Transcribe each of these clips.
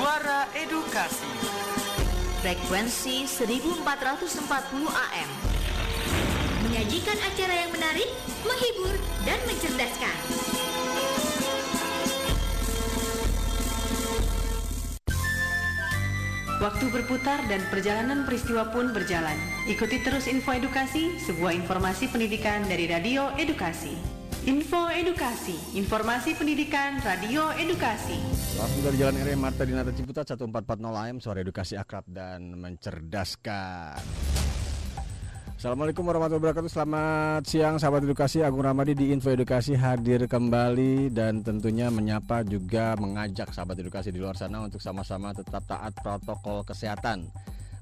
Suara Edukasi. Frekuensi 1440 AM. Menyajikan acara yang menarik, menghibur, dan mencerdaskan. Waktu berputar dan perjalanan peristiwa pun berjalan. Ikuti terus info edukasi, sebuah informasi pendidikan dari Radio Edukasi. Info Edukasi, informasi pendidikan Radio Edukasi. Langsung dari Jalan RM Marta Dinata Ciputat 1440 AM, suara edukasi akrab dan mencerdaskan. Assalamualaikum warahmatullahi wabarakatuh Selamat siang sahabat edukasi Agung Ramadi di Info Edukasi hadir kembali Dan tentunya menyapa juga mengajak sahabat edukasi di luar sana Untuk sama-sama tetap taat protokol kesehatan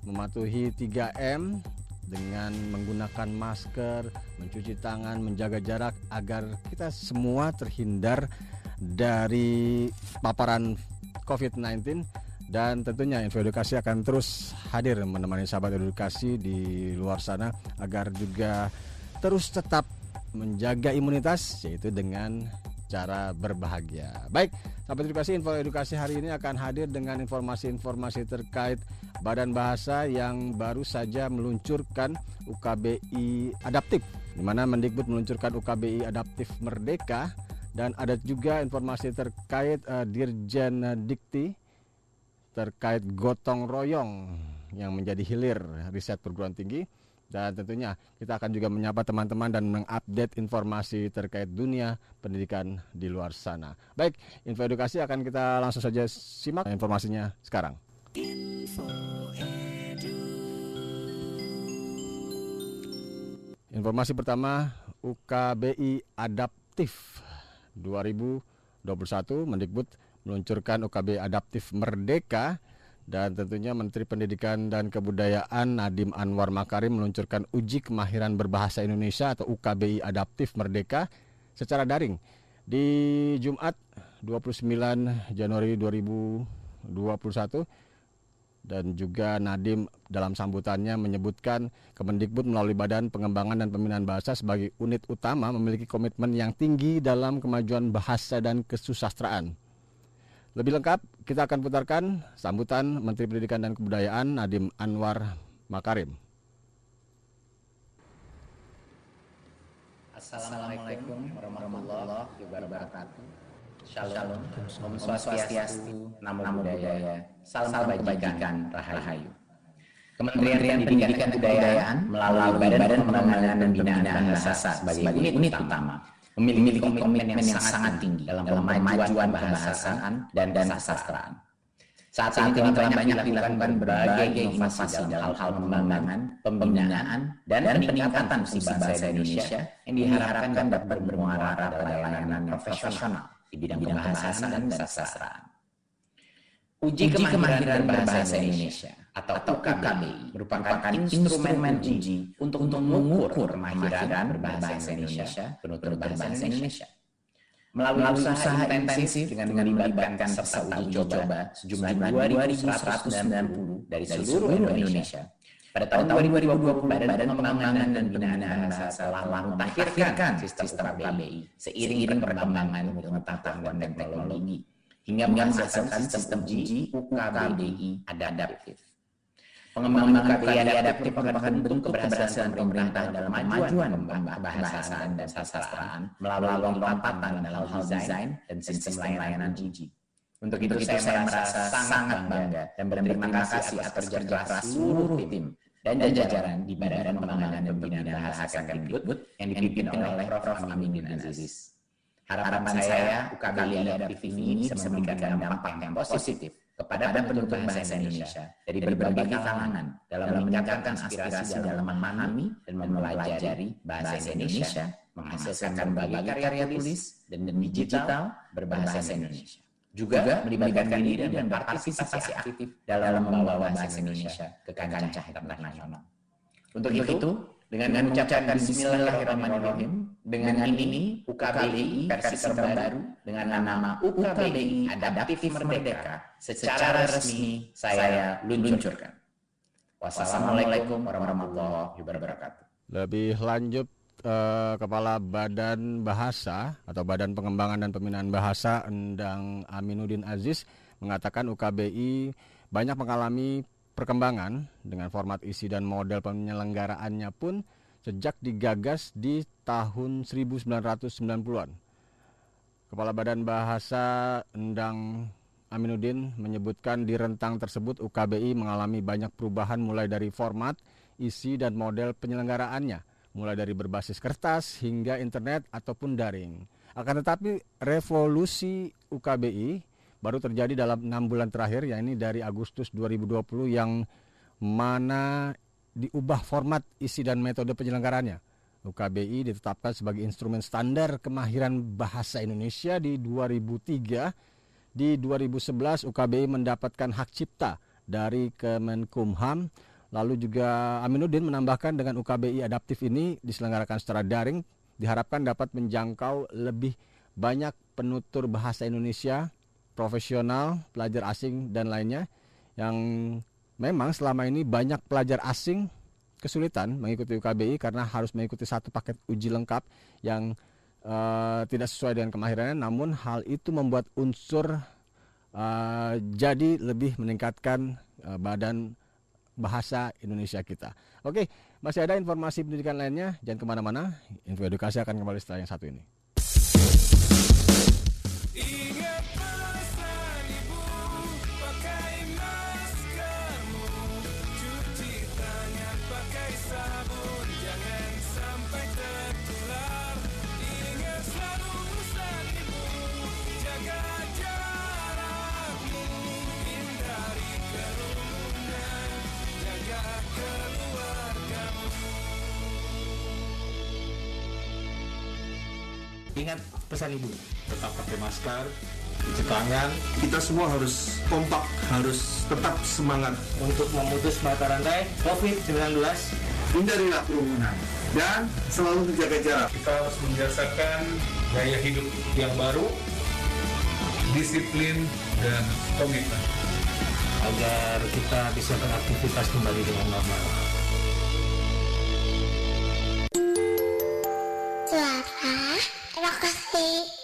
Mematuhi 3M dengan menggunakan masker, mencuci tangan, menjaga jarak Agar kita semua terhindar dari paparan COVID-19 dan tentunya info edukasi akan terus hadir menemani sahabat edukasi di luar sana agar juga terus tetap menjaga imunitas yaitu dengan cara berbahagia. Baik, sahabat edukasi info edukasi hari ini akan hadir dengan informasi-informasi terkait Badan Bahasa yang baru saja meluncurkan UKBI adaptif di mana Mendikbud meluncurkan UKBI adaptif merdeka dan ada juga informasi terkait uh, Dirjen Dikti terkait gotong royong yang menjadi hilir riset perguruan tinggi dan tentunya kita akan juga menyapa teman-teman dan mengupdate informasi terkait dunia pendidikan di luar sana. Baik, info edukasi akan kita langsung saja simak informasinya sekarang. Info edu. Informasi pertama UKBI Adaptif 2021 Mendikbud meluncurkan UKB Adaptif Merdeka dan tentunya Menteri Pendidikan dan Kebudayaan Nadim Anwar Makarim meluncurkan uji kemahiran berbahasa Indonesia atau UKBI Adaptif Merdeka secara daring di Jumat 29 Januari 2021 dan juga Nadim dalam sambutannya menyebutkan Kemendikbud melalui Badan Pengembangan dan Pembinaan Bahasa sebagai unit utama memiliki komitmen yang tinggi dalam kemajuan bahasa dan kesusastraan. Lebih lengkap kita akan putarkan sambutan Menteri Pendidikan dan Kebudayaan Nadiem Anwar Makarim. Assalamualaikum warahmatullahi wabarakatuh. Shalom, Om Swastiastu, Namo Buddhaya, Salam Kebajikan, Rahayu. Kementerian Pendidikan dan Kebudayaan melalui Badan Pengembangan dan Pembinaan Bahasa sebagai unit utama memiliki komitmen yang, sangat tinggi dalam kemajuan bahasaan dan dan sastraan. Saat, Saat ini telah banyak dilakukan berbagai inovasi dalam hal pengembangan, pembinaan, dan, dan peningkatan si bahasa Indonesia yang diharapkan dapat bermuara pada layanan profesional di bidang bahasaan dan sastraan. Uji, Uji kemahiran berbahasa Indonesia atau, atau UKBI merupakan instrumen uji untuk, untuk mengukur kemahiran berbahasa Indonesia, penutur bahasa Indonesia. Melalui, Melalui usaha intensif dengan melibatkan serta uji coba sejumlah 2.190 dari seluruh Indonesia. Pada tahun 2020, Badan Pengembangan dan Pembinaan Bahasa telah mentakhirkan sistem UKBI seiring perkembangan pengetahuan dan teknologi hingga menghasilkan sistem uji UKBI adaptif. Pengembangan UKBI adaptif merupakan bentuk keberhasilan pemerintah dalam kemajuan bahasaan dan sastraan melalui lompatan dalam hal desain dan sistem layanan uji. Untuk itu, saya, saya merasa sangat bangga dan berterima kasih atas kerja keras seluruh tim dan jajaran di Badan Pengembangan dan Pembinaan Bahasa Kemdikbud yang dipimpin oleh Prof. Aminuddin Aziz. Harapan saya UKBI adaptif ini bisa memberikan dampak yang positif kepada penutur bahasa Indonesia. Dari berbagai kalangan dalam meningkatkan aspirasi dalam memahami dan mempelajari bahasa Indonesia, menghasilkan berbagai karya tulis dan digital berbahasa Indonesia. Juga melibatkan diri dan berpartisipasi aktif dalam membawa bahasa Indonesia ke kancah internasional. Untuk itu, dengan mengucapkan Bismillahirrahmanirrahim, dengan ini UKBI versi terbaru dengan nama UKBI Adaptif Merdeka secara resmi saya luncurkan. Wassalamualaikum warahmatullahi wabarakatuh. Lebih lanjut eh, Kepala Badan Bahasa atau Badan Pengembangan dan Pembinaan Bahasa Endang Aminuddin Aziz mengatakan UKBI banyak mengalami perkembangan dengan format isi dan model penyelenggaraannya pun sejak digagas di tahun 1990-an. Kepala Badan Bahasa Endang Aminuddin menyebutkan di rentang tersebut UKBI mengalami banyak perubahan mulai dari format, isi, dan model penyelenggaraannya, mulai dari berbasis kertas hingga internet ataupun daring. Akan tetapi revolusi UKBI baru terjadi dalam enam bulan terakhir, yakni dari Agustus 2020 yang mana diubah format, isi, dan metode penyelenggaraannya. UKBI ditetapkan sebagai instrumen standar kemahiran bahasa Indonesia di 2003 di 2011 UKBI mendapatkan hak cipta dari Kemenkumham. Lalu juga Aminuddin menambahkan dengan UKBI adaptif ini diselenggarakan secara daring diharapkan dapat menjangkau lebih banyak penutur bahasa Indonesia, profesional, pelajar asing dan lainnya yang memang selama ini banyak pelajar asing kesulitan mengikuti UKBI karena harus mengikuti satu paket uji lengkap yang uh, tidak sesuai dengan kemahirannya, namun hal itu membuat unsur uh, jadi lebih meningkatkan uh, badan bahasa Indonesia kita. Oke, masih ada informasi pendidikan lainnya, jangan ke mana-mana. Info edukasi akan kembali setelah yang satu ini. Ingat pesan ibu, tetap pakai masker, cuci tangan. Kita semua harus kompak, harus tetap semangat untuk memutus mata rantai COVID-19. Hindarilah kerumunan dan selalu menjaga jarak. Kita harus membiasakan gaya hidup yang baru, disiplin dan komitmen agar kita bisa beraktivitas kembali dengan normal. Suara Lokasi. Ketika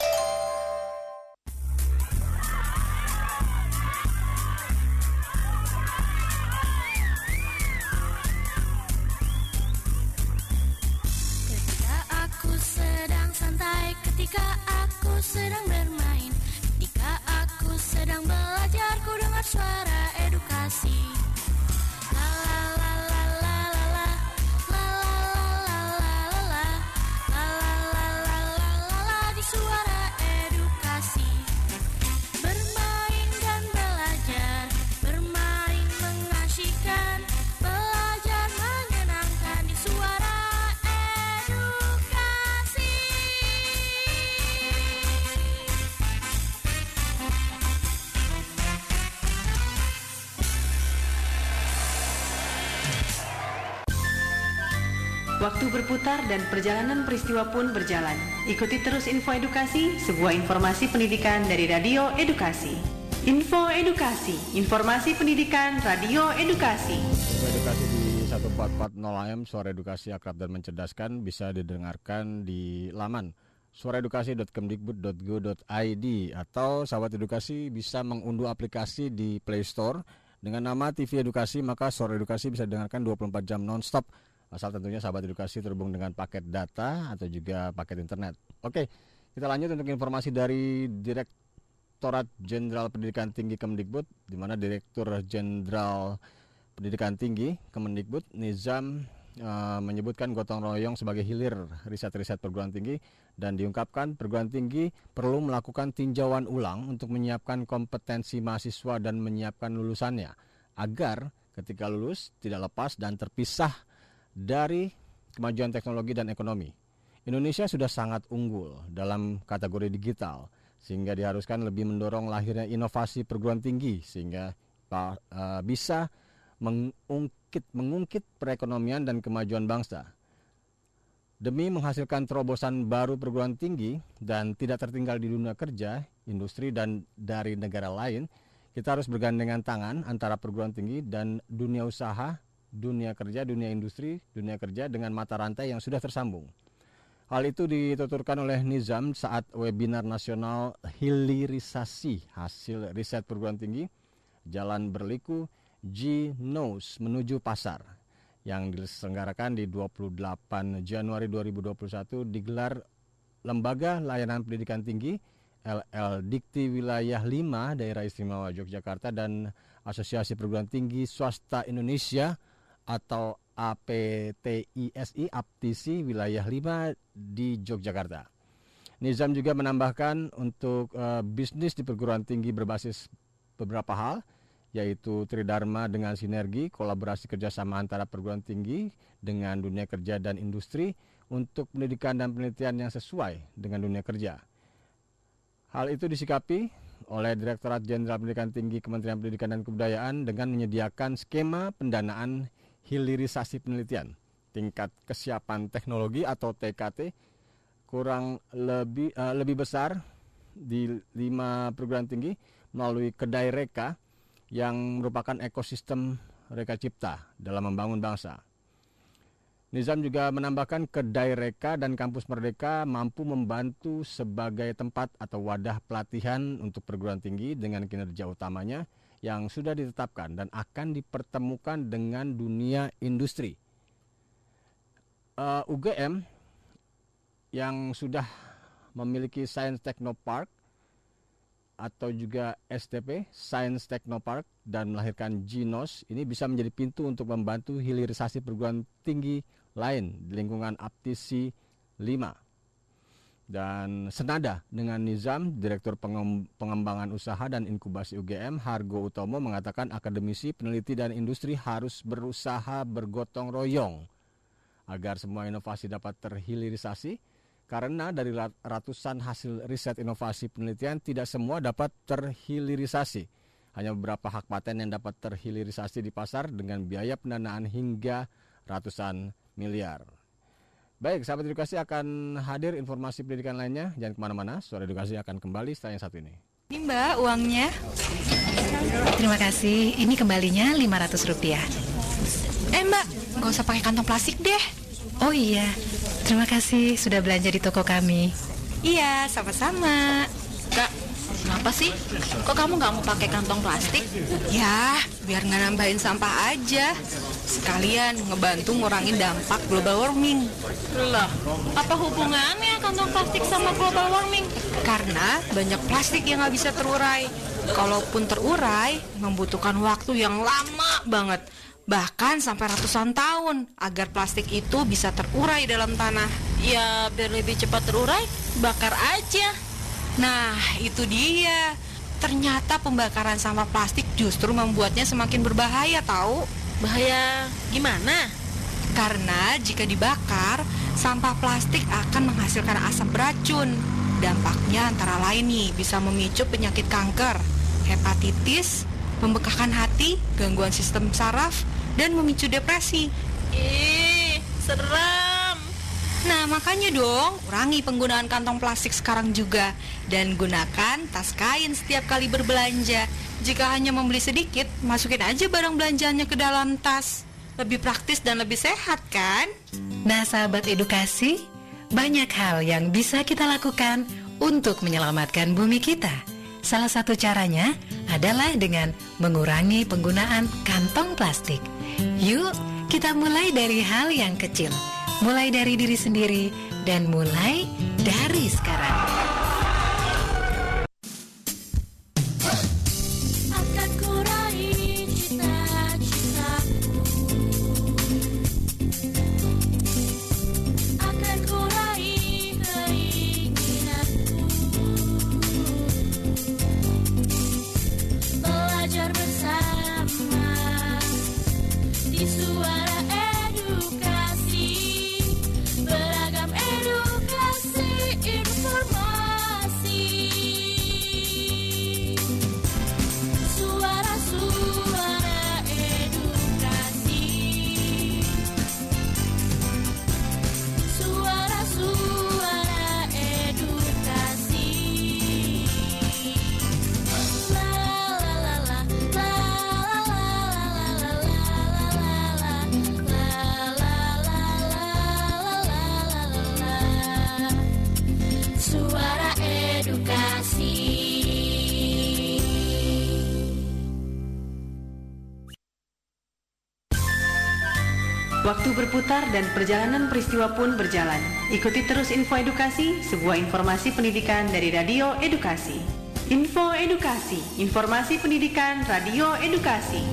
Waktu berputar dan perjalanan peristiwa pun berjalan. Ikuti terus info edukasi, sebuah informasi pendidikan dari Radio Edukasi. Info Edukasi, informasi pendidikan Radio Edukasi. Info edukasi di 1440 AM, suara edukasi akrab dan mencerdaskan bisa didengarkan di laman suaraedukasi.kemdikbud.go.id atau sahabat edukasi bisa mengunduh aplikasi di Play Store dengan nama TV Edukasi maka suara edukasi bisa didengarkan 24 jam nonstop asal tentunya sahabat edukasi terhubung dengan paket data atau juga paket internet. Oke, kita lanjut untuk informasi dari Direktorat Jenderal Pendidikan Tinggi Kemdikbud di mana Direktur Jenderal Pendidikan Tinggi Kemendikbud Nizam uh, menyebutkan gotong royong sebagai hilir riset-riset perguruan tinggi dan diungkapkan perguruan tinggi perlu melakukan tinjauan ulang untuk menyiapkan kompetensi mahasiswa dan menyiapkan lulusannya agar ketika lulus tidak lepas dan terpisah dari kemajuan teknologi dan ekonomi. Indonesia sudah sangat unggul dalam kategori digital sehingga diharuskan lebih mendorong lahirnya inovasi perguruan tinggi sehingga uh, bisa mengungkit mengungkit perekonomian dan kemajuan bangsa. Demi menghasilkan terobosan baru perguruan tinggi dan tidak tertinggal di dunia kerja, industri dan dari negara lain, kita harus bergandengan tangan antara perguruan tinggi dan dunia usaha, dunia kerja, dunia industri, dunia kerja dengan mata rantai yang sudah tersambung. Hal itu dituturkan oleh Nizam saat webinar nasional hilirisasi hasil riset perguruan tinggi Jalan Berliku G Knows menuju pasar yang diselenggarakan di 28 Januari 2021 digelar Lembaga Layanan Pendidikan Tinggi LL Dikti Wilayah 5 Daerah Istimewa Yogyakarta dan Asosiasi Perguruan Tinggi Swasta Indonesia atau APTISI APTISI Wilayah 5 di Yogyakarta. Nizam juga menambahkan untuk uh, bisnis di perguruan tinggi berbasis beberapa hal, yaitu Tridharma dengan sinergi, kolaborasi kerjasama antara perguruan tinggi dengan dunia kerja dan industri untuk pendidikan dan penelitian yang sesuai dengan dunia kerja. Hal itu disikapi oleh Direktorat Jenderal Pendidikan Tinggi Kementerian Pendidikan dan Kebudayaan dengan menyediakan skema pendanaan hilirisasi penelitian. Tingkat kesiapan teknologi atau TKT kurang lebih uh, lebih besar di lima perguruan tinggi melalui kedai reka yang merupakan ekosistem reka cipta dalam membangun bangsa. Nizam juga menambahkan kedai reka dan kampus merdeka mampu membantu sebagai tempat atau wadah pelatihan untuk perguruan tinggi dengan kinerja utamanya yang sudah ditetapkan dan akan dipertemukan dengan dunia industri. Uh, UGM yang sudah memiliki Science Technopark atau juga STP Science Technopark dan melahirkan Ginos ini bisa menjadi pintu untuk membantu hilirisasi perguruan tinggi lain di lingkungan Aptisi 5. Dan senada dengan Nizam, Direktur Pengembangan Usaha dan Inkubasi UGM, Hargo Utomo mengatakan akademisi, peneliti, dan industri harus berusaha bergotong royong agar semua inovasi dapat terhilirisasi karena dari ratusan hasil riset inovasi penelitian tidak semua dapat terhilirisasi. Hanya beberapa hak paten yang dapat terhilirisasi di pasar dengan biaya pendanaan hingga ratusan miliar. Baik, sahabat edukasi akan hadir informasi pendidikan lainnya. Jangan ke mana-mana, suara edukasi akan kembali setelah yang satu ini. Ini mbak uangnya. Terima kasih, ini kembalinya 500 rupiah. Eh mbak, nggak usah pakai kantong plastik deh. Oh iya, terima kasih sudah belanja di toko kami. Iya, sama-sama. Kak, kenapa sih? Kok kamu nggak mau pakai kantong plastik? Ya, biar nggak nambahin sampah aja. Sekalian ngebantu ngurangin dampak global warming. Loh, apa hubungannya kantong plastik sama global warming? Karena banyak plastik yang nggak bisa terurai. Kalaupun terurai, membutuhkan waktu yang lama banget. Bahkan sampai ratusan tahun agar plastik itu bisa terurai dalam tanah. Ya, biar lebih cepat terurai, bakar aja. Nah, itu dia. Ternyata pembakaran sampah plastik justru membuatnya semakin berbahaya tahu. Bahaya gimana? Karena jika dibakar, sampah plastik akan menghasilkan asap beracun. Dampaknya antara lain nih bisa memicu penyakit kanker, hepatitis, membekakkan hati, gangguan sistem saraf, dan memicu depresi. Ih, seram. Nah, makanya dong, kurangi penggunaan kantong plastik sekarang juga dan gunakan tas kain setiap kali berbelanja. Jika hanya membeli sedikit, masukin aja barang belanjaannya ke dalam tas. Lebih praktis dan lebih sehat, kan? Nah, sahabat edukasi, banyak hal yang bisa kita lakukan untuk menyelamatkan bumi kita. Salah satu caranya adalah dengan mengurangi penggunaan kantong plastik. Yuk, kita mulai dari hal yang kecil, mulai dari diri sendiri, dan mulai dari sekarang. Waktu berputar dan perjalanan peristiwa pun berjalan. Ikuti terus info edukasi, sebuah informasi pendidikan dari Radio Edukasi. Info Edukasi, informasi pendidikan Radio Edukasi.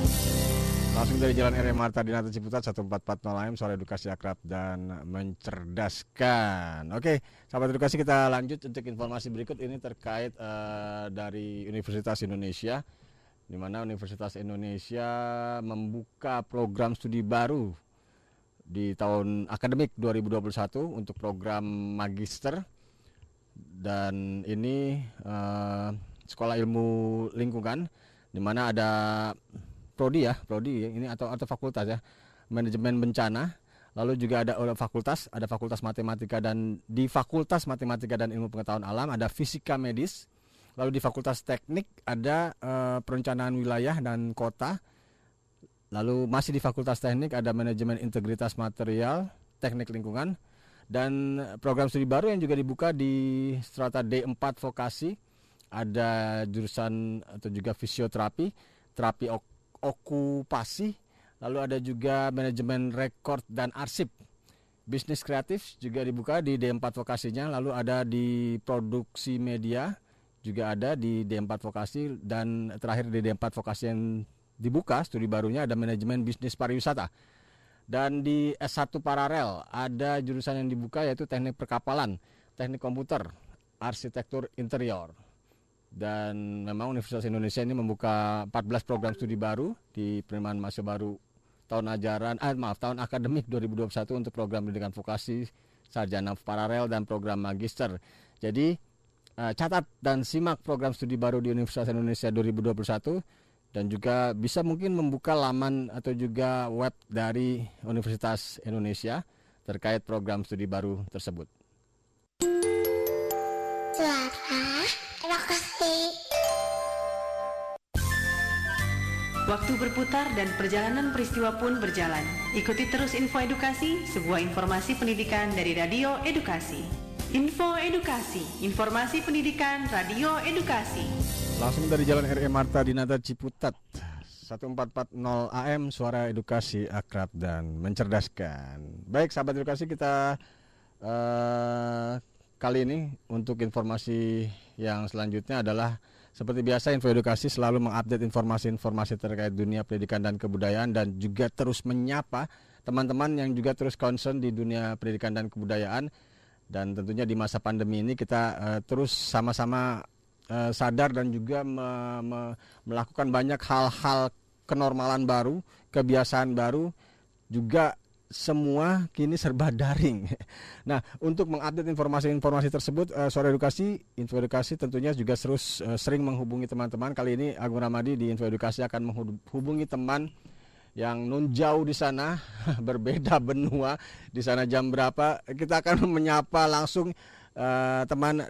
Langsung dari Jalan RM Marta Dinata Ciputat 1440 AM Suara Edukasi Akrab dan Mencerdaskan Oke, sahabat edukasi kita lanjut untuk informasi berikut ini terkait uh, dari Universitas Indonesia di mana Universitas Indonesia membuka program studi baru di tahun akademik 2021 untuk program magister. Dan ini uh, sekolah ilmu lingkungan di mana ada prodi ya prodi ini atau atau fakultas ya manajemen bencana. Lalu juga ada fakultas ada fakultas matematika dan di fakultas matematika dan ilmu pengetahuan alam ada fisika medis. Lalu di fakultas teknik ada uh, perencanaan wilayah dan kota Lalu masih di Fakultas Teknik ada manajemen integritas material, teknik lingkungan dan program studi baru yang juga dibuka di strata D4 vokasi ada jurusan atau juga fisioterapi, terapi ok okupasi, lalu ada juga manajemen rekor dan arsip. Bisnis kreatif juga dibuka di D4 vokasinya, lalu ada di produksi media juga ada di D4 vokasi dan terakhir di D4 vokasi yang dibuka studi barunya ada manajemen bisnis pariwisata. Dan di S1 paralel ada jurusan yang dibuka yaitu teknik perkapalan, teknik komputer, arsitektur interior. Dan memang Universitas Indonesia ini membuka 14 program studi baru di penerimaan mahasiswa baru tahun ajaran, eh, maaf tahun akademik 2021 untuk program pendidikan vokasi, sarjana paralel dan program magister. Jadi eh, catat dan simak program studi baru di Universitas Indonesia 2021 dan juga bisa mungkin membuka laman atau juga web dari Universitas Indonesia terkait program studi baru tersebut. Suara. Waktu berputar dan perjalanan peristiwa pun berjalan. Ikuti terus info edukasi, sebuah informasi pendidikan dari Radio Edukasi. Info Edukasi, informasi pendidikan Radio Edukasi. Langsung dari Jalan RE Marta Dinata Ciputat. 1440 AM Suara Edukasi Akrab dan Mencerdaskan. Baik sahabat edukasi kita uh, Kali ini untuk informasi yang selanjutnya adalah Seperti biasa Info Edukasi selalu mengupdate informasi-informasi terkait dunia pendidikan dan kebudayaan Dan juga terus menyapa teman-teman yang juga terus concern di dunia pendidikan dan kebudayaan. Dan tentunya di masa pandemi ini kita uh, terus sama-sama uh, sadar dan juga me, me, melakukan banyak hal-hal kenormalan baru, kebiasaan baru, juga semua kini serba daring. Nah, untuk mengupdate informasi-informasi tersebut, uh, Suara Edukasi, Info Edukasi tentunya juga terus uh, sering menghubungi teman-teman. Kali ini Agung Ramadi di Info Edukasi akan menghubungi teman yang nun jauh di sana berbeda benua di sana jam berapa kita akan menyapa langsung uh, teman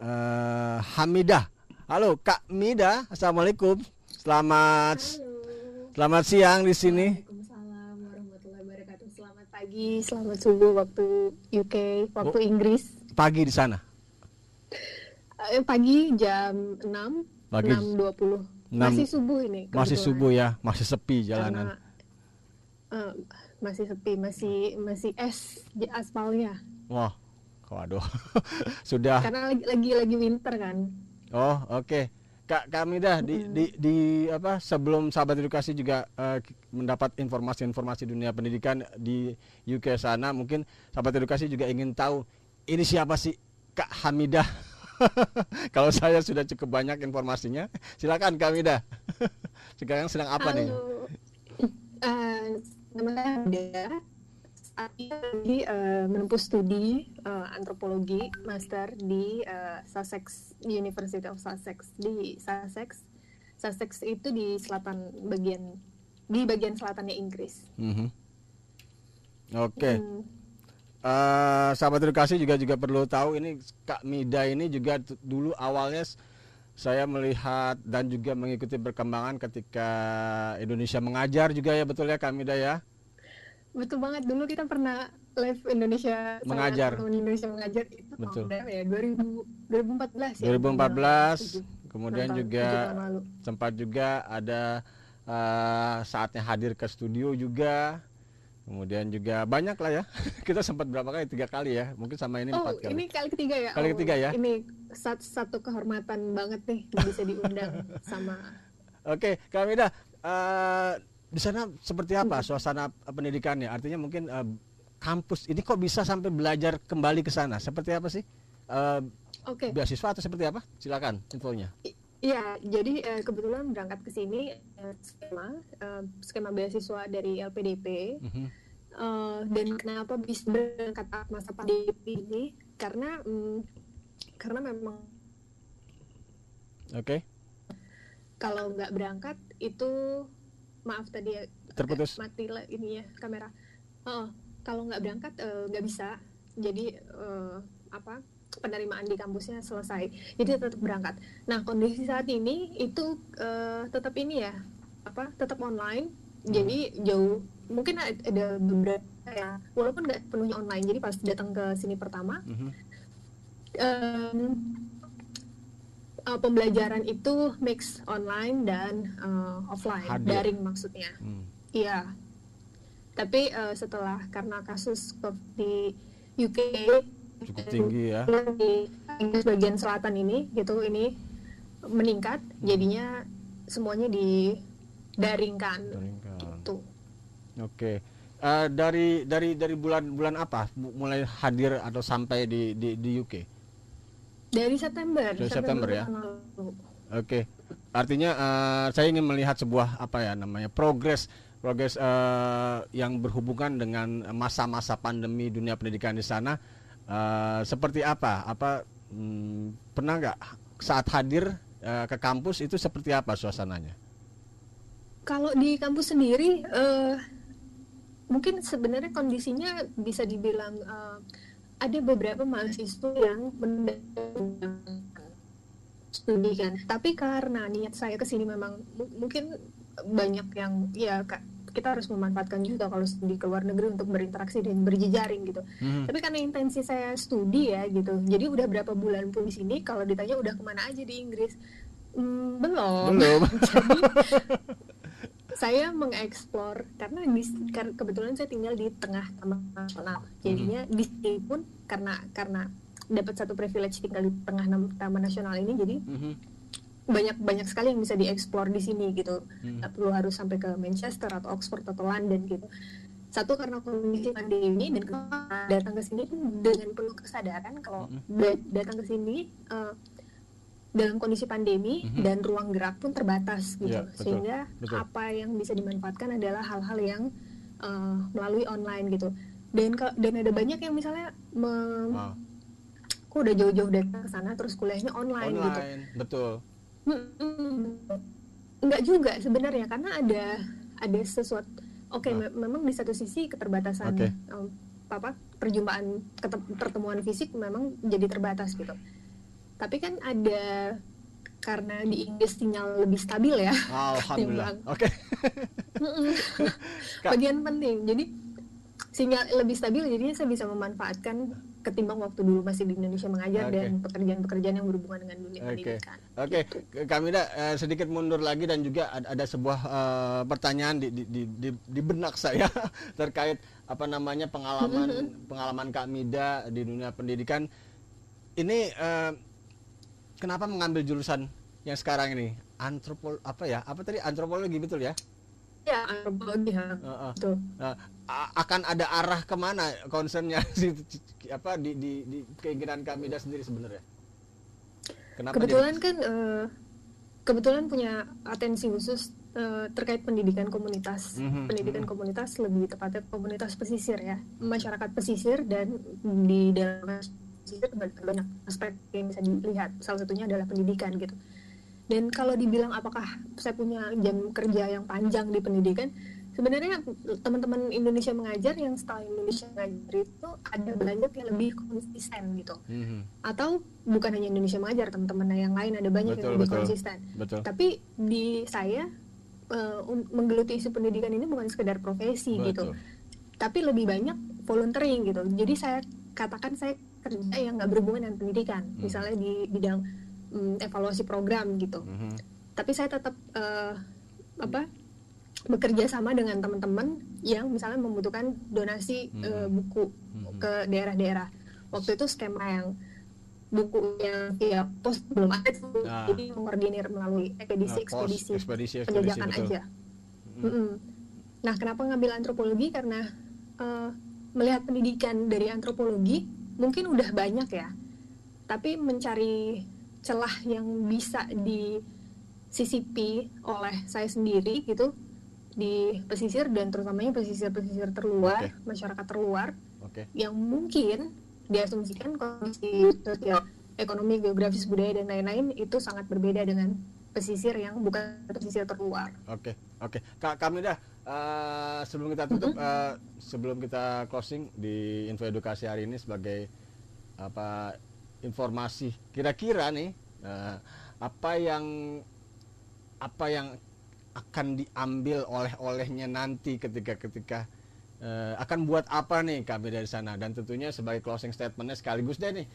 uh, Hamidah halo Kak Mida assalamualaikum selamat halo. selamat siang di sini Waalaikumsalam warahmatullahi wabarakatuh selamat pagi selamat subuh waktu UK waktu oh, Inggris pagi di sana uh, pagi jam 6 pagi 6.20 masih subuh ini. Kebetulan. Masih subuh ya, masih sepi jalanan. Karena, uh, masih sepi, masih masih es di aspalnya. Wah, waduh, sudah. Karena lagi lagi lagi winter kan. Oh, oke. Okay. Kak kami dah di, di di apa sebelum sahabat edukasi juga uh, mendapat informasi-informasi dunia pendidikan di UK sana mungkin sahabat edukasi juga ingin tahu ini siapa sih Kak Hamidah Kalau saya sudah cukup banyak informasinya, silakan kami dah. Sekarang sedang apa Halo. nih? Uh, nama saya Saya lagi uh, menempuh studi uh, antropologi master di uh, Sussex University of Sussex di Sussex. Sussex itu di selatan bagian di bagian selatannya Inggris. Mm -hmm. Oke. Okay. Hmm uh, sahabat edukasi juga juga perlu tahu ini Kak Mida ini juga dulu awalnya saya melihat dan juga mengikuti perkembangan ketika Indonesia mengajar juga ya betul ya Kak Mida ya betul banget dulu kita pernah live Indonesia mengajar Indonesia mengajar itu betul ya 2000 2014 ya 2014 kemudian juga sempat juga ada uh, saatnya hadir ke studio juga Kemudian juga banyak lah ya. Kita sempat berapa kali? Tiga kali ya. Mungkin sama ini oh, empat kali. ini kali ketiga ya. Kali Oh, ketiga ya? Ini satu, satu kehormatan banget nih bisa diundang sama. Oke, Kak Mida, eh, di sana seperti apa suasana pendidikannya? Artinya mungkin eh, kampus ini kok bisa sampai belajar kembali ke sana? Seperti apa sih? Eh, Oke. Beasiswa atau seperti apa? Silakan infonya. Iya, jadi eh, kebetulan berangkat ke sini eh, skema eh, skema beasiswa dari LPDP. Mhm. Eh, dan kenapa bisa berangkat masa pandemi ini? Karena mm, karena memang Oke, kalau nggak berangkat itu maaf tadi ya Terputus. agak mati lah ini ya kamera. Oh, kalau nggak berangkat eh, nggak bisa. Jadi eh, apa penerimaan di kampusnya selesai. Jadi tetap berangkat. Nah kondisi saat ini itu eh, tetap ini ya apa tetap online. Jadi jauh mungkin ada beberapa ya walaupun nggak penuhnya online. Jadi pas datang ke sini pertama em, uh, pembelajaran itu mix online dan uh, offline, Hadir. daring maksudnya. Hmm. Iya. Tapi uh, setelah karena kasus di UK Cukup tinggi ya. di Inggris bagian selatan ini gitu ini meningkat, jadinya semuanya didaringkan. Daringkan. Tuh. Oke. Eh, dari dari dari bulan-bulan apa mulai hadir atau sampai di di, di UK? Dari September. Dari September ya? tahun lalu. Oke, artinya eh, saya ingin melihat sebuah apa ya namanya progres progres eh, yang berhubungan dengan masa-masa pandemi dunia pendidikan di sana Eh, seperti apa? Apa hmm, pernah nggak saat hadir eh, ke kampus itu seperti apa suasananya? Kalau di kampus sendiri, eh, mungkin sebenarnya kondisinya bisa dibilang eh, ada beberapa mahasiswa yang mendapatkan studi kan. Tapi karena niat saya ke sini memang mu- mungkin banyak yang ya Kak, kita harus memanfaatkan juga kalau studi ke luar negeri untuk berinteraksi dan berjejaring gitu. Mhm. Tapi karena intensi saya studi ya gitu, jadi udah berapa bulan pun di sini. Kalau ditanya udah ke mana aja di Inggris, Hmm, belum. Belum. Jadi, saya mengeksplor karena di, kebetulan saya tinggal di tengah taman nasional. Jadinya di sini pun karena karena dapat satu privilege tinggal di tengah taman nasional ini jadi Mhm. banyak banyak sekali yang bisa dieksplor di sini gitu. Hmm. nggak perlu harus sampai ke Manchester atau Oxford atau London gitu. Satu karena kondisi pandemi dan datang ke sini dengan penuh kesadaran kalau da- datang ke sini eh, dalam kondisi pandemi Mhm. dan ruang gerak pun terbatas gitu Iya, betul, sehingga betul. apa yang bisa dimanfaatkan adalah hal-hal yang eh, melalui online gitu dan dan ada banyak yang misalnya me- Wow. kok udah jauh-jauh datang ke sana terus kuliahnya online, gitu Online, betul. Mm-mm. Enggak juga sebenarnya karena ada ada sesuatu oke me- memang di satu sisi keterbatasan Oke. em, apa perjumpaan ketem- pertemuan fisik memang jadi terbatas gitu tapi kan ada karena di Inggris sinyal lebih stabil ya Alhamdulillah. Oke. Mm-mm. bagian penting jadi sinyal lebih stabil jadinya saya bisa memanfaatkan ketimbang waktu dulu masih di Indonesia mengajar Oke. dan pekerjaan-pekerjaan yang berhubungan dengan dunia Oke, pendidikan oke, kami sedikit mundur lagi dan juga ada, ada sebuah eh, pertanyaan di, di, di, di, di benak saya terkait apa namanya pengalaman pengalaman Kak Mida di dunia pendidikan. Ini eh, kenapa mengambil jurusan yang sekarang ini antropol apa ya? Apa tadi antropologi betul ya? ya antropologi ya betul Nah, a- akan ada arah ke mana concernnya si apa di, di, di keinginan Kak Mida sendiri sebenarnya? Kenapa kebetulan jadi- kan eh, kebetulan punya atensi khusus eh, terkait pendidikan komunitas Mhm, pendidikan mhm. komunitas lebih tepatnya komunitas pesisir ya masyarakat pesisir dan di dalam pesisir banyak aspek yang bisa dilihat salah satunya adalah pendidikan gitu dan kalau dibilang apakah saya punya jam kerja yang panjang di pendidikan sebenarnya teman-teman Indonesia mengajar yang setelah Indonesia mengajar itu ada banyak yang lebih konsisten gitu Mhm. atau bukan hanya Indonesia mengajar teman-teman yang lain ada banyak Betul, yang lebih betul. konsisten Betul. tapi di saya un- menggeluti isu pendidikan ini bukan sekedar profesi gitu Betul. tapi lebih banyak volunteering gitu jadi saya katakan saya kerja yang nggak berhubungan dengan pendidikan Hmm. misalnya di bidang mm, evaluasi program gitu Mhm. tapi saya tetap eh, apa bekerja sama dengan teman-teman yang misalnya membutuhkan donasi Hmm. eh, buku ke daerah-daerah. Waktu itu skema yang buku yang via pos belum ada tuh. Ah. jadi mengordinir melalui ekspedisi Nah, ekspedisi ekspedisi, ekspedisi, penjajakan betul. aja. Mm-mm. Nah, kenapa ngambil antropologi? Karena eh, melihat pendidikan dari antropologi mungkin udah banyak ya, tapi mencari celah yang bisa disisipi oleh saya sendiri gitu di pesisir dan terutamanya pesisir-pesisir terluar, masyarakat terluar Oke. yang mungkin diasumsikan kondisi sosial, ekonomi, geografis, budaya dan lain-lain itu sangat berbeda dengan pesisir yang bukan pesisir terluar. Oke, oke. Kak kami dah eh, sebelum kita tutup, eh, sebelum kita closing di info edukasi hari ini sebagai apa informasi kira-kira nih eh, apa yang apa yang akan diambil oleh-olehnya nanti ketika ketika eh, akan buat apa nih kami dari sana dan tentunya sebagai closing statementnya sekaligus deh nih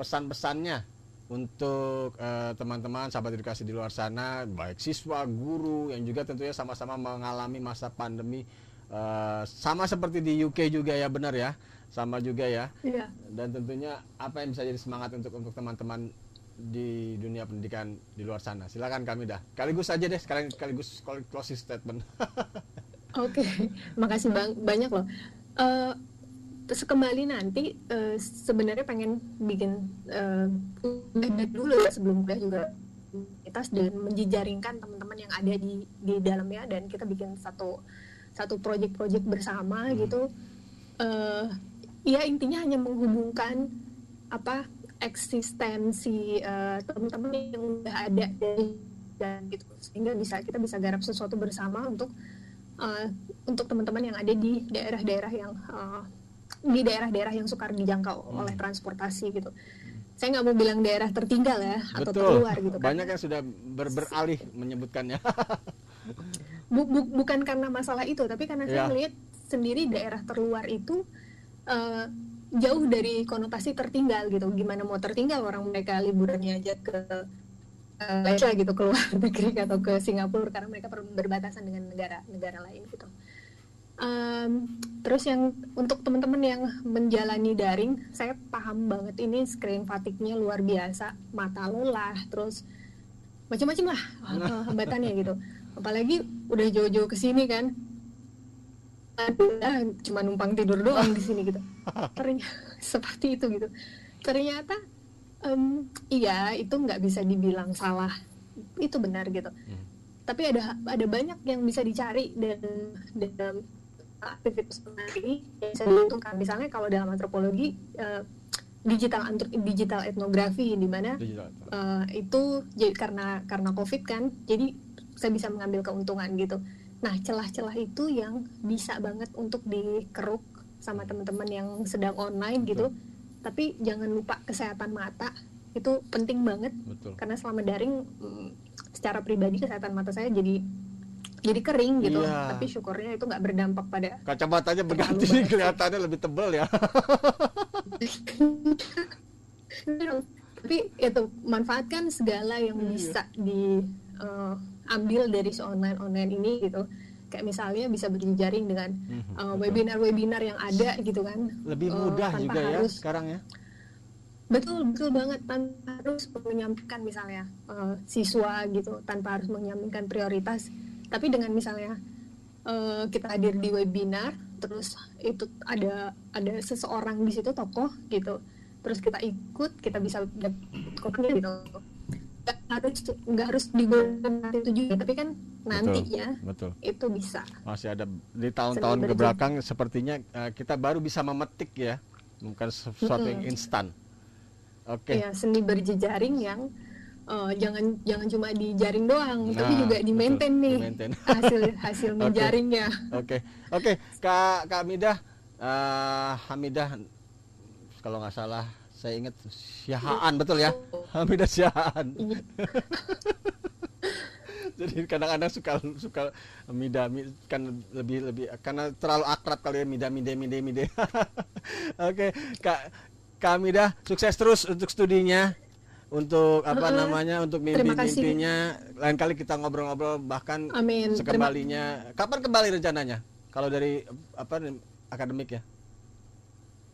pesan-pesannya untuk eh, teman-teman sahabat edukasi di luar sana baik siswa guru yang juga tentunya sama-sama mengalami masa pandemi eh, sama seperti di UK juga ya benar ya? Sama juga ya? Iya. dan tentunya apa yang bisa jadi semangat untuk untuk teman-teman di dunia pendidikan di luar sana? Silakan kami dah. Sekaligus aja deh sekarang sekaligus closing statement. Oke, makasih bang banyak loh. Eh, terus kembali nanti eh, sebenarnya pengen bikin udah dulu ya sebelum kuliah juga komunitas dan menjejaringkan teman-teman yang ada di di dalamnya dan kita bikin satu satu project-project bersama gitu. Eh, ya intinya hanya menghubungkan apa eksistensi eh, teman-teman yang udah ada dari dan gitu sehingga bisa kita bisa garap sesuatu bersama untuk uh, untuk teman-teman yang ada di daerah-daerah yang uh, di daerah-daerah yang sukar dijangkau oleh transportasi gitu. Saya nggak mau bilang daerah tertinggal ya atau betul terluar gitu kan. banyak yang sudah ber- beralih menyebutkannya Bu- bu- bukan karena masalah itu, tapi karena saya Ya. melihat sendiri daerah terluar itu uh, jauh dari konotasi tertinggal gitu. Gimana mau tertinggal orang mereka liburannya aja ke uh, Malaysia gitu ke luar negeri atau ke Singapura karena mereka berbatasan dengan negara-negara lain gitu. Um, terus yang untuk teman-teman yang menjalani daring, saya paham banget ini screen fatigue-nya luar biasa, mata lelah, terus macam-macam lah uh, hambatannya gitu. Apalagi udah jauh-jauh ke sini kan, ah, cuma numpang tidur doang di sini gitu. Ternyata seperti itu gitu. Ternyata em, iya itu nggak bisa dibilang salah, itu benar gitu. Tapi ada ada banyak yang bisa dicari dan dalam aktivitas menari yang bisa diuntungkan. Misalnya kalau dalam antropologi eh, digital digital etnografi di mana eh, itu jadi karena karena covid kan, jadi saya bisa mengambil keuntungan gitu. Nah celah-celah itu yang bisa banget untuk dikeruk sama teman-teman yang sedang online gitu. Tapi jangan lupa kesehatan mata itu penting banget Betul. karena selama daring mm, secara pribadi kesehatan mata saya jadi jadi kering gitu. Iya. tapi syukurnya itu nggak berdampak pada kacamatanya berganti kelihatannya lebih tebal ya. Tapi itu manfaatkan segala yang Iya. bisa diambil dari si online online ini gitu. Kayak misalnya bisa berjejaring dengan uh, webinar-webinar yang ada gitu kan. Lebih Uh, mudah tanpa juga ya harus sekarang ya. Betul betul banget. Tanpa harus menyampaikan misalnya uh, siswa gitu. Tanpa harus menyampaikan prioritas tapi dengan misalnya uh, kita hadir di webinar terus itu ada ada seseorang di situ tokoh gitu. Terus kita ikut kita bisa dapat komennya gitu. Nggak harus nggak harus digunakan nanti itu juga tapi kan nantinya betul. itu bisa. Masih ada di tahun-tahun Seni ke berje- belakang sepertinya eh, kita baru bisa memetik ya bukan sesuatu yang Mm-mm. instan. Oke. Ya seni berjejaring yang uh, jangan jangan cuma dijaring doang tapi Nah, juga di maintain betul, nih di-maintain. hasil hasil Oke. menjaringnya Oke, oke, Kak Kak Hamidah, eh, Hamidah, kalau nggak salah saya ingat Syahaan betul ya, Hamidah Syahaan. Iya. Jadi kadang-kadang suka suka Mida mi- kan lebih lebih karena terlalu akrab kali ya Mida Mide Mide Mide. Oke, Kak Kak Hamidah, sukses terus untuk studinya. Untuk apa Uh-uh. namanya untuk Terima mimpi-mimpinya. Lain kali kita ngobrol-ngobrol bahkan Amin. sekembalinya. Kapan kembali rencananya? Kalau dari apa akademik ya?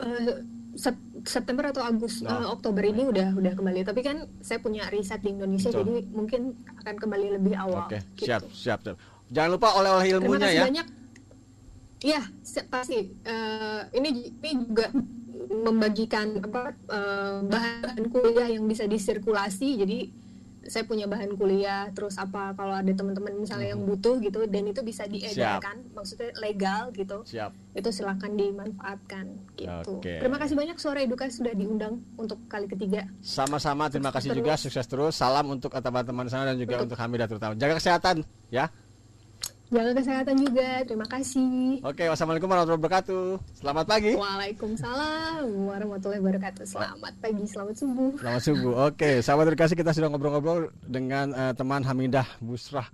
Eh, Sep- September atau Agustus Oh. eh, Oktober ini udah udah kembali tapi kan saya punya riset di Indonesia Betul. jadi mungkin akan kembali lebih awal Oke, gitu. siap, siap, siap. Jangan lupa oleh-oleh Terima ilmunya kasih ya. banyak. Iya, pasti. Eh, ini, ini juga membagikan apa eh, bahan kuliah yang bisa disirkulasi. Jadi saya punya bahan kuliah. Terus apa kalau ada teman-teman misalnya yang butuh gitu dan itu bisa diedarkan, maksudnya legal gitu. Siap. Itu silakan dimanfaatkan gitu. Oke. Terima kasih banyak Suara Edukasi sudah diundang untuk kali ketiga. Sama-sama, terima kasih Terus. juga, sukses terus. Salam untuk teman-teman sana dan juga untuk Hamidah terutama. Jaga kesehatan, ya. Jaga kesehatan juga. Terima kasih. Oke, wassalamualaikum warahmatullahi wabarakatuh. Selamat pagi. Waalaikumsalam warahmatullahi wabarakatuh. Selamat pagi, selamat subuh. Selamat subuh. Oke, sahabat edukasi kita sudah ngobrol-ngobrol dengan eh, teman Hamidah Busrah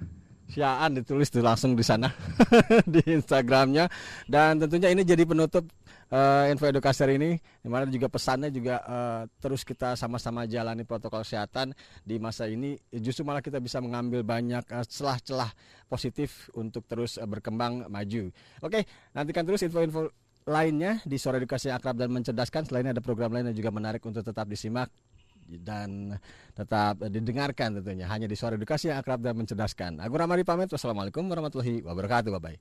Syaan ditulis langsung di sana di Instagramnya dan tentunya ini jadi penutup eh, info edukasi hari ini di mana juga pesannya juga eh, terus kita sama-sama jalani protokol kesehatan di masa ini justru malah kita bisa mengambil banyak eh, celah-celah positif untuk terus eh, berkembang maju. Oke, nantikan terus info-info lainnya di Suara Edukasi yang Akrab dan Mencerdaskan. Selain ada program lain yang juga menarik untuk tetap disimak dan tetap didengarkan tentunya hanya di Suara Edukasi yang Akrab dan Mencerdaskan. Aku Ramadi pamit. Wassalamualaikum warahmatullahi wabarakatuh. Bye bye.